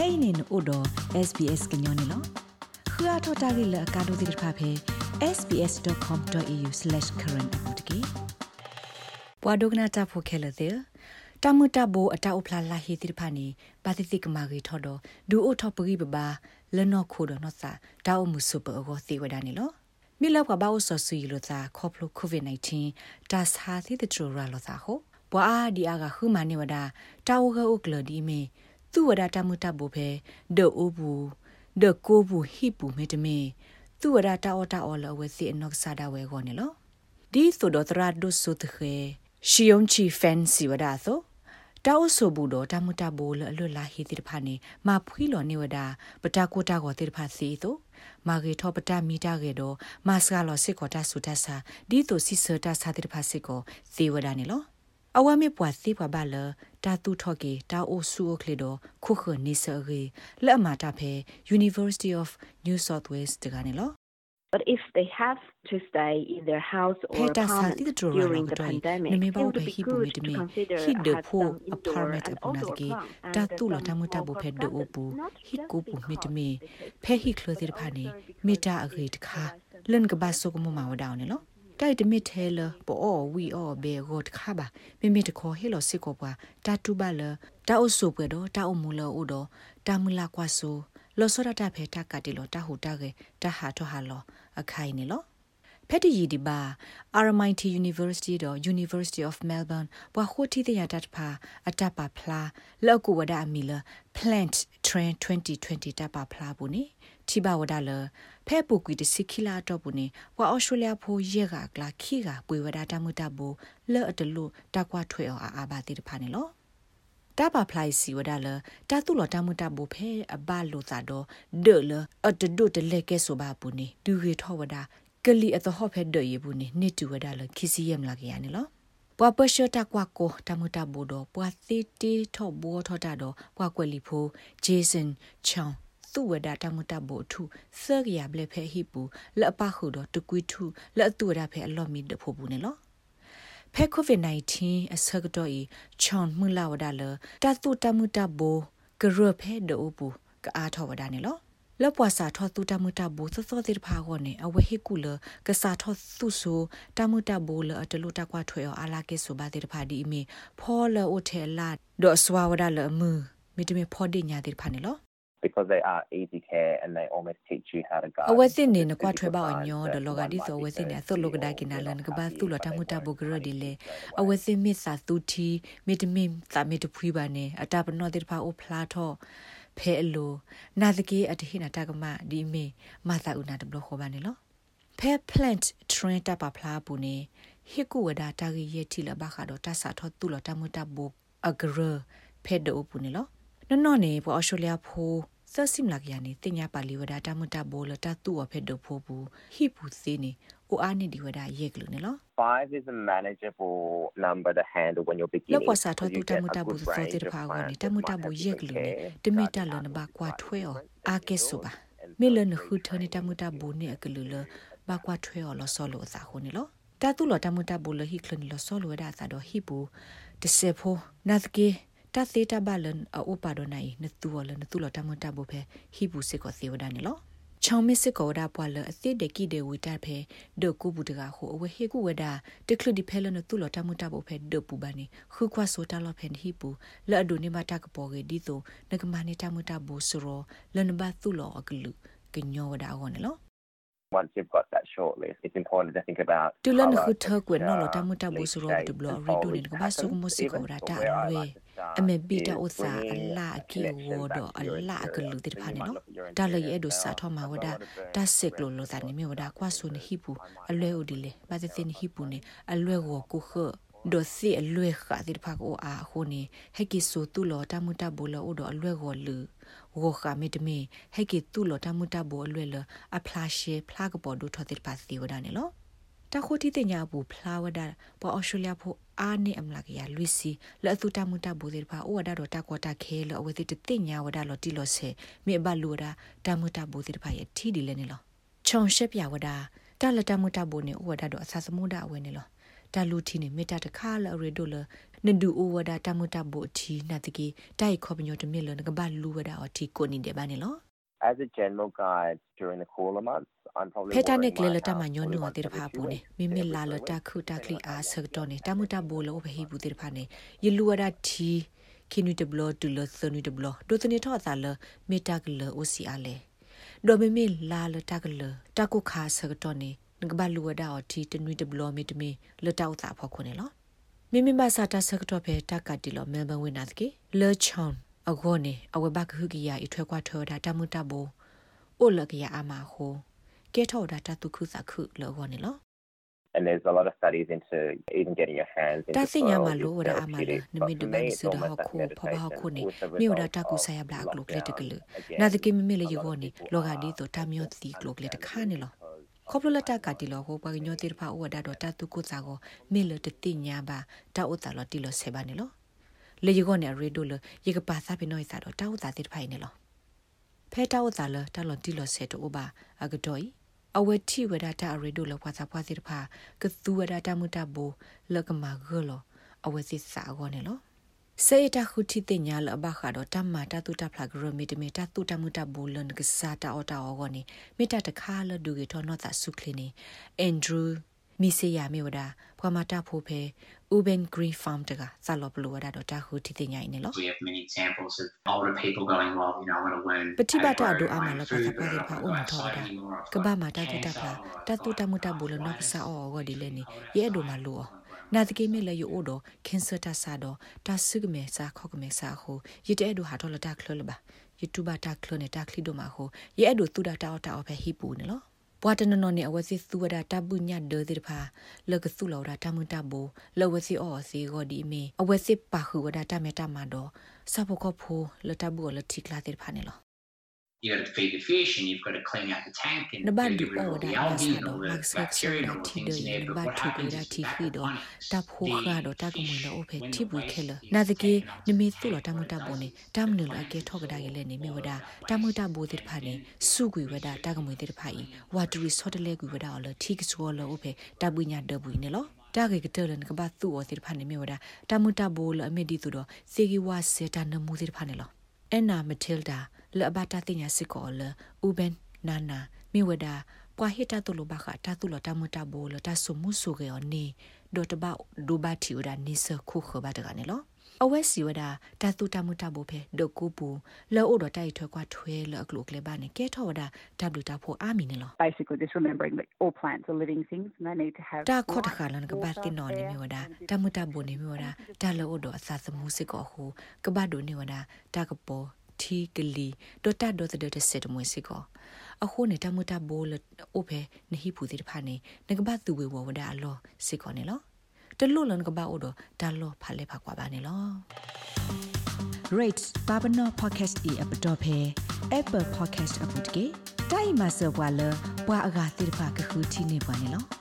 kainin odo sbs gnyone lo khua thota gi la ka do dir pha phe sbs.com.au/current apotki pwa dogna ta pho khela de တမတဘောအတောက်ဖလာလာဟီတိဖာနီပါတိတိကမာဂီထော်တော့ဒူအိုထော်ပဂီဘဘာလနော့ခိုဒနောစာတောက်မှုစုပအောသေဝဒနီလောမိလောက်ကဘာဝဆဆူလိုသာခေါပလိုကိုဗစ် -19 တာစာသီတထရလောသာဟောဘွာဒီအာကခုမနေဝဒတာဝဂုကလဒီမေ သူဝဒတမှုတဘူဖဲဒေအိုဘူးဒေကိုဘူးဟိပူမေတမေသူဝဒတာအောတာအောလဝစီအနော့ဆာဒဝဲခေါနေလောဒီဆိုတော့တရဒုဆုတခေရှီယုံချီဖန်စီဝဒသောတောက်ဆိုဘူးတော့တမှုတဘူလအလွတ်လာဟီတိတဖာနေမဖွီလောနေဝဒပတာကိုတာကိုတိတဖာစီသောမာဂေထောပတာမီတာကေတော့မတ်စကလောစစ်ကောတာဆူတဆာဒီတိုစီဆတာစာတိတဖာစစ်ကိုသေဝဒနေလော အဝမေပွားစီပွားပါလတာတူထော့ကေတာအိုဆူအိုကလေတော့ခုခနေဆရေလက်အမာတာဖဲ University of New South Wales တကနေလော But if they have to stay in their house or apartment during the pandemic, it would be good to consider having apartment apnadge ta tu la ta muta bu phe do opu hi ko pu mit me phe hi khlo dir phani mita age tkha len ka ba so ko mo ma wa daw ne lo တိုက်တမစ်ထဲလပေါ်ဝီအောဘေဂတ်ခါဘာမိမိတခေါ်ဟေလစစ်ကောပွားတာတူပါလတာအုပ်စုပွေတော့တာအုပ်မူလဥတော့တာမူလာကွာဆိုလောစောရတာဖေတာကတိလောတာဟူတာကေတာဟာထောဟာလောအခိုင်နေလောဖက်တီယီဒီဘာ RMIT University တော့ University of Melbourne ဘွာခိုတီတရတတ်ဖာအတပါဖလာလောက်ကူဝဒအမီလ Plant Trend 2020တပါဖလာဘူးနေ ထိဘဝဒလဖဲပူကွီတစီခီလာတော့ဘူးနေဘွာအော်စတြေးလျဖိုးရက်ကကလာခီကပွေဝဒတမှုတဘူလော့အတလူတကွာထွေအောင်အာဘာတိတဖာနေလောတပါဖလိုက်စီဝဒါလတာတုလတမှုတဘူဖဲအဘလိုသာတော့ဒေလအတဒုတလက်ကဲဆိုပါဘူးနေဒူရီထောဝဒါကလီအတဟောဖဲဒေရဘူးနေနိတူဝဒါလခီစီယမ်လာကရနေလောပွာပရှတာကွာကိုတမတာဘူတော့ပွာသီတီထောဘောထောတာတော့ပွာကွက်လီဖိုဂျေဆန်ချောင်း သူဝဒတမတဘူထုဆရရဘလဖဲဟိပူလအပခုတော့တကွီထုလအတူရဖဲအလော့မီတဖို့ဘူးနေလောဖဲကိုဗစ် -19 အစကတော့ဤချွန်မှုလာဝဒါလတတုတမှုတဘူကရဖဲဒိုဘူကအားထောဝဒါနေလောလပွားစာထောသူတမှုတဘူသသောတိဖာကောနေအဝဟိကူလကစာထောသူဆိုတမှုတဘူလအတလူတကွာထွေအလာကေဆိုပါတိဖာဒီမီဖောလအိုထဲလာဒေါ်ဆွာဝဒါလမူမိတမေဖောဒီညာတိဖာနေလော because they are easy care and they almost teach you how to go အဝသိနေနကွာထွဲပါအညောဒလောကဒီဆိုဝသိနေသုလောကဒါကိနာလန်ကဘာသူလတမှုတဘဂရဒီလေအဝသိမစ်စာသူတီမီတမင်သာမီတဖွီပါနေအတပနောတိဖာအိုဖလာထောဖဲအလိုနာတကေအတဟိနာတကမဒီမေမသာဥနာတဘလခောပါနေလောဖဲ plant train တပါဖလားပူနေဟိကူဝဒတာဂီယေတီလဘခါတော့တဆာထောသူလတမှုတဘအဂရဖဲဒိုပူနေလောနော်နော်နေပေါ်အော်စတြေးလျဖိုး စစိမလာကရနေတင်ညာပါလီဝဒတာမတဘောလတာတူအဖက်ဒဖိုးဘူးဟိပူစီနေအိုအာနေဒီဝဒယက်ကလူနေလော5 is a manageable number to handle when you're beginning လောက်ပါစာထောတူတမတဘူးစောတိဖာကောနေတမတဘူးယက်လူနေတမီတလနဘကွာထွဲော်အာကေဆူပါမေလနခုထနေတမတဘူးနေအကလူလဘကွာထွဲော်လောဆောလောစာခုနေလောတာတူလတမတဘူးလ ဟိကလနလောဆောလောဒါသာတော့ဟိပူတစေဖိုနတ်ကေတာသေးတာဘလန်အိုပါဒနိုင်နတူဝလနတူလတမတဘဖဲဟိဘူးစစ်ကိုသေဝဒနေလောချောင်းမစ်စစ်ကောဒါပွာလအစစ်တကိဒေဝီတာဖဲဒကုဘူးတကဟိုအဝဟေကူဝဒါတခလူဒီဖဲလနတူလတမတဘဖဲဒပူဘာနေခုခွာဆိုတာလဖဲဟိဘူးလအဒိုနေမတကပေါ်ကေဒီဆိုနကမနေတမတဘူစရောလနဘသူလောအကလူကညောဝဒါဟောနေလော once you've got that short list it's important to think about tu lan khu tha kwe no lo ta mu ta bu su ro de blo ri do ni ba su mo si ko ra ta lwe ame bi ta o sa alla ki wo do alla ka lu de pha ne no da le ye do sa tho ma wa da ta sik lo lo sa ni me wa da kwa su ni hi pu a lwe o di le ba de tin hi pu ne a lwe go ku kho ဒိုစီအလွဲခါတိဖာကိုအာခုနေဟက်ကီဆိုတူလောတမှုတဘူလောဒိုအလွဲကိုလူဝခမီတမီဟက်ကီတူလောတမှုတဘူအလွဲလအဖလာရှေဖလာကပေါ်ဒိုထတိဖာစီဝဒနေလောတခုတီတင်ညာဘူးဖလာဝဒပေါ်အော်စတြေးလျဖို့ အာနေအမလာကရလူစီလဲ့သူတမှုတဘူတိဖာအိုဝဒတော့တကွာတခဲလောအဝတိတင်ညာဝဒလောတီလောဆေမေဘလူဒါတမှုတဘူတိဖာရထီဒီလဲနေလောခြုံရှက်ပြဝဒတလတမှုတဘူနေအိုဝဒတော့အဆသမုဒအဝဲနေလောတာလူတီနေမေတာတခါလရေဒိုလနဒူအိုဝဒါတမတာဘိုတီနာတကေတိုင်ခေါပညောတမီလနကဘာလူဝဒါအတီကိုနေတယ်ဘာနေလော As a general guide during the cooler months I'm probably ဖက်တာနဲ့ကလေလတာမညောနူအတေတဖာပူနေမိမိလာလတာခုတာကလီအားဆက်တော့နေတမတာဘိုလောဘဟိဘူးတေတဖာနေယလူဝဒါတီခိနူတဘလတူလသနူတဘလဒိုတနေထောအသာလမေတာကလအိုစီအားလေဒိုမီမီလာလတာကလတာကုခါဆက်တော့နေငကဘလူဝဒါအတီတနူတဘလမီတမီလတောက်သာဖောက်ခွနေလောမိမိမစာတာဆက်တော့ပဲတက်ကတီလောမဲဘဝင်နာတကေလေချွန် အဂောနေအဝဘကခုကီယာအထွဲကွာထောတာတမှုတဘောအိုလကီယာအမဟိုကဲထောတာတတုခုစခုလောဂောနေလော and there's a lot of studies into even getting your hands into တာစညာမလို့ဝရအမလနမီဒဘန်စဒဟခုဖဘဟခုနေမြေဝဒတာကုဆာယဘလာကလုကလက်တကလနာဒကိမမေလေယောနေလောဂါဒီတော့တာမျိုးတီကလုကလက်တခါနေလောခေါပလလတာကတိလောဟောပညောတိဖာဝဒါတော့တတုကုစာကိုမေလတတိညာပါတာဥတာလောတီလောဆေပါနေလော လေယောနေရေဒိုလယေကပါစာပနိုိစာတော့တာဥတာတိဖိုင်နေလောဖဲတာဥတာလတာလောတီလောဆေတော့ဘာအကတော်အဝတိဝဒတာရေဒိုလဖွာစာဖွာစီတဖာကသူဝဒတာမူတာဘူလကမာဂလောအဝစီစာကောနေလောစေတခုတိတညာလဘခါတော့တမ္မာတတုတဖလာဂရမီတမီတတုတမူတဘူလန်ကစားတာအော်တာအောကောနေမိတတခါလဒူကေထောနောတာဆုခလီနေအန်ဒရူးမီဆေယာမေဝဒဖွာမတာဖိုဖေ Uben Green Farm တကစလောပလိုဒါတော့တာခုတိတညာနေလော We have many examples of older people going well you know I want to learn ပတိပတဒိုအမလကသပါဒီဖာအုံထောဒါကဘာမတာတူတာဖာတတူတမတဘူလနော့ဆာအောဂဒီလေနေရဲဒိုမလောနာတကိမေလေယိုဒိုကင်ဆာတာဆာဒိုတာဆုကမေစာခောကမေစာဟိုယတဲဒိုဟာတော်လတာခလလပါယတူဘာတာခလနေတာခလီဒိုမာဟိုရဲဒိုတူတာတာတာအဖဲဟီပူနေလော ဘွာတနနော်နေအဝစီသူဝဒတပုညဒေတိဖာလကစုလောဒတမွတဘူလဝစီအောစီဂောဒီမီအဝစီပါခုဝဒတမေတမတော့စဘကဖိုလတဘူလတိကလာတိဖာနေလော you got to feed the fish and you've got to clean out the tank and na ba get du rid of o all da the na algae sa and do all the max sex bacteria and da all the ti things do in there ni but ba what tu ke happens da is ti with fi do aquaponics, ta pho the kha do ta ko mu fish, lo o phe when ti the bu waste ke lo is na de ke taken out ni of mi the tu lo tank ta mu or ta it bo ni doesn't ta mu lo a find ke tho ga da ke le ni mi wa da waste ta mu ta bo de pha ni su gui wa da ta ga mu de pha yi wa tu ri so de le gui wa da lo ti ke so lo o phe ta bu nya de bu ni lo တာဂေကတလန်ကဘာသူ့အတိဖာနေမြဝဒတမူတဘိုလအမေဒီသူတော့စေဂီဝါစေတာနမှုတိဖာနေလောအန်နာမတီလ်ဒါ လဘတာတင်ညာစစ်ကောလဥဘန်နာနာမြဝဒပွာဟီတာတုလဘခတာတုလတမူတဘိုလတဆုမှုဆုကေော်နေဒေါ်တဘဒူဘတီဝဒနိစခုခဘတာကနေလောအဝဲစီဝဒတတူတမှုတဘိုဖေဒကူပူလောအိုဒတိုက်ထွဲကွာထွဲလကလုကလေဘာနေကဲထောဝဒ W တာဖို့အာမီနေလော basically just remembering that all plants are living things and they need to have တာခေါ်တခါလန်ကဘာတင်နော်နေမြဝဒတမှုတဘိုနေမြဝဒတာလောအိုဒအစာစမှုစစ်ကောဟုကဘာဒိုနေဝဒတာကပေါ် တီကလီဒိုတာဒိုတဒတစစ်မွေစစ်ကောအခုနေတမှုတဘိုလအိုဖေနဟိပူတိတဖာနေငကဘာသူဝေဝဝဒအလောစစ်ကောနေလောတလို့လန်ကဘာအိုဒတာလောဖာလေဖာကွာပါနေလော rate babano podcast e app dot phe apple podcast app တကေတိုင်မဆဘွာလဘွာအဂါတိဖာကခုတီနေပါနေလော